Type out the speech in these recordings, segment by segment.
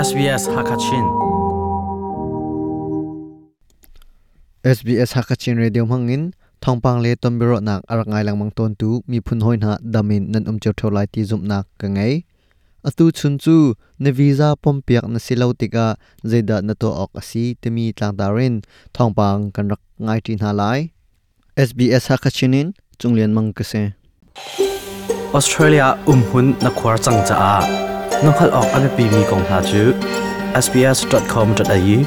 SBS Hakachin. SBS Hakachin Radio Mangin thongpang le tombero nak arangai lang mang ton tu mi phun hoi na damin nan um cheu tholai ti zum nak ka ngai. Atu chun chu ne visa pom piak na silau tika zeda na to ok asi temi tlang darin thongpang kan rak ngai tin ha lai. SBS Hakachinin chunglian mang ka se. Australia umhun na khwar chang cha a nokhal ok ame pi mi kong ha chu sbs.com.au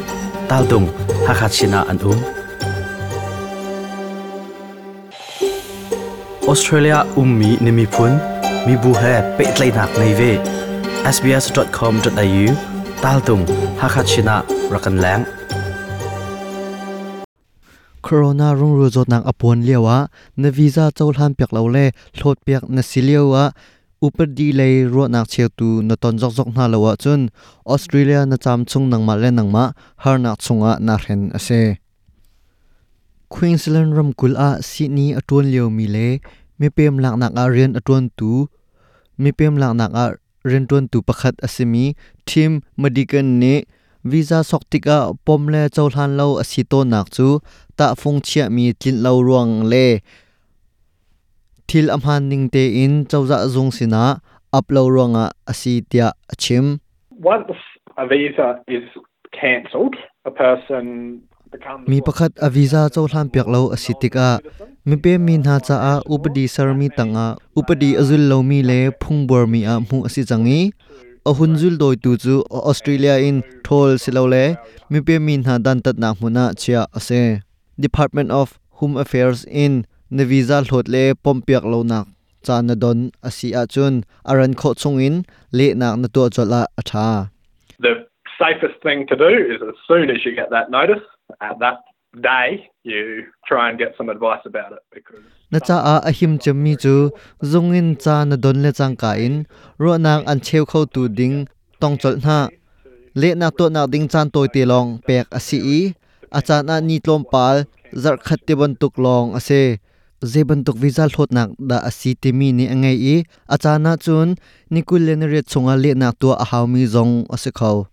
tal dung hakachina an um Australia ummi nimi phun mi bu he pe tlai nak nei ve sbs.com.au tal dung hakachina rakan lang corona rung ru zot nang apon lewa na visa chol han pek lo le thlot pek na silewa upar di le ro nak cheu tu na ton jok jok na lawa chun australia na cham chung nang ma le nang ma har nak chunga na hren ase queensland ram kul a sydney atun leo mi le mi pem lak nak a rian atun tu mi pem lak nak a rian tun tu pakhat asimi team medical ne visa soktika pomle chawlhan lo asito nak chu ta phung chia mi tlin lo ruang le thil amhan ning te in chawza zung sina uplo ronga asitia achim once a visa is cancelled a person มีประคัดอวีซ่าเจ้าท่านเปียกเล่าอสิติกามีเปมีนาจาอาอุปดีสารมีตังอาอุปดีอจุลเรามีเล่พุ่งบัวมีอามูอสิจังอีอหุนจุลโดยตูจูออสเตรเลียอินทอลสิเราเล่มีเปมีนาดันตัดนามุนาเชียอเซ Department of Home Affairs in na visa hlot le pompiak lo nak cha na don asi a chun aran kho chungin le nak na to chola atha The safest thing to do is as soon as you get that notice, at that day, you try and get some advice about it because na cha a ahim chammi chu zungin cha na don le chang ka in ro nang an cheu khau tu ding tong chol na le na to na ding chan toy te long pek asi i acha na ni tlom pal zar khat te ban tuk long ase zeban tuk visa hlot nak da asi te ni angai i. Achana chun nikul lenere chunga le na to a haumi zong ase khau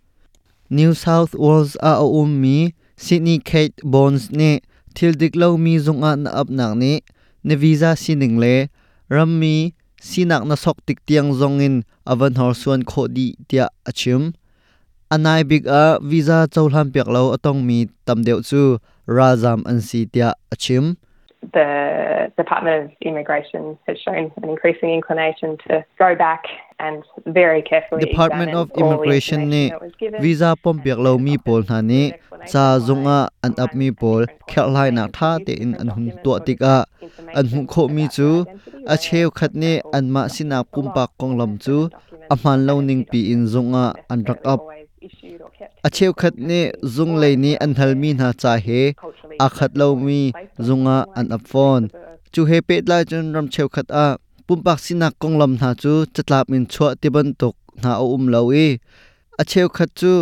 New South Wales a um mi, Sydney Kate Bones ne thil dik lo mi zong na ap nak ni. Ne visa sining le, ram mi sinak na sok tik tiang zong in, avan hor suan kho di tia achim. Anai big a, visa chawlam pek lo atong mi tamdeu chu, razam an si tia achim. The Department of Immigration has shown an increasing inclination to go back and very carefully Department of Immigration ni that was given. visa pom pek lo mi pol na ni cha zunga an up mi pol khel lai na tha te in an hun to tika an hu kho mi chu a cheu khat ne an ma sina pumpa kong lam chu a man lo ning pi in zunga an rak up a cheu khat ne zung lei ni an hal mi na cha he a khat lo mi zunga an up phone chu he pe la chun ram cheu khat a pumpak sina kong lam na chu chatlap min chua te ban tok na o um lo e a cheu khat chu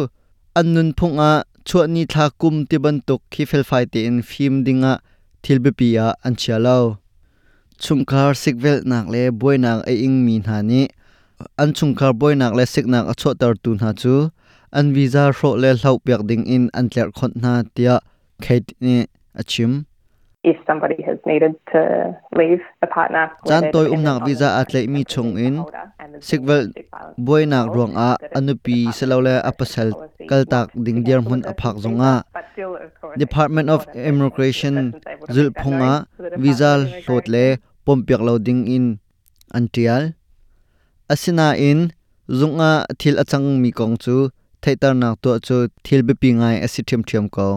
an nun phung a chua ni tha kum te ban tok khi fel fai te in phim dinga thil be pi an chia lo chungkar sikvel nak le boy nak ai ing mi na ni an chungkar boy nak le sik nak a chho tar tu na chu an visa ro le hlau piak ding in an tler khot na tia khet ni achim If somebody has needed to leave a partner, chan toy um nak visa the atlei mi chung in. sikvel boy nak ruang a anupi selole apasal kaltak ding cancel mun aphak zonga Department of Immigration zul phunga visa of hlot le pompiak lo ding in antial asina in zunga thil achang mi kong chu thaitar nak to chu thil be pi ngai asi thiam thiam ko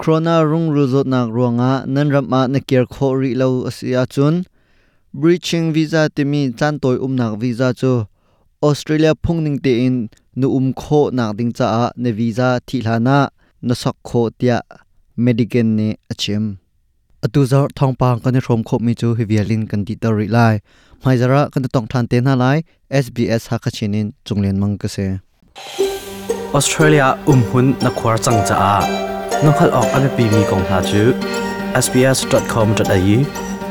corona rung ru zot nak ruanga nan ram ma na ker kho ri lo asia chun breaching visa te mi chan toy um nak visa chu. Australia phungning te in nu um kho nak ding cha a ne visa thi hlana na sak kho tia medical ne achim. Atu zar thong pang kan rom kho mi chu hivialin kan ti tar ri lai mai zara kan tong than te na lai sbs ha kha chinin chunglen mang ka se ออสเตรเลียอุ้มหุ่นนักควาจังจ้าน้องขัดออกอันเป็นมีกองหาจื้ sbs.com.au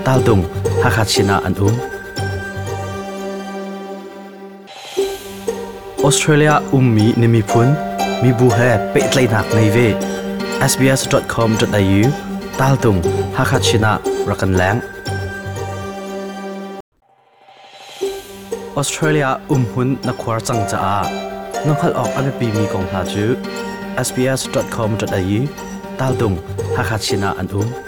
ตาดุงฮักฮัชินาอันอุ้มออสเตรเลียอุ้มมีนิมิพุนมีบูเฮเป็ดไลนักในเว sbs.com.au ตาดุงฮักฮัชินารักันแรงออสเตรเลียอุ้มหุ่นนักควาจังจ้า ngakhat ok amepi mi kong ha chu sbs.com.au tal dung hakhat sina an um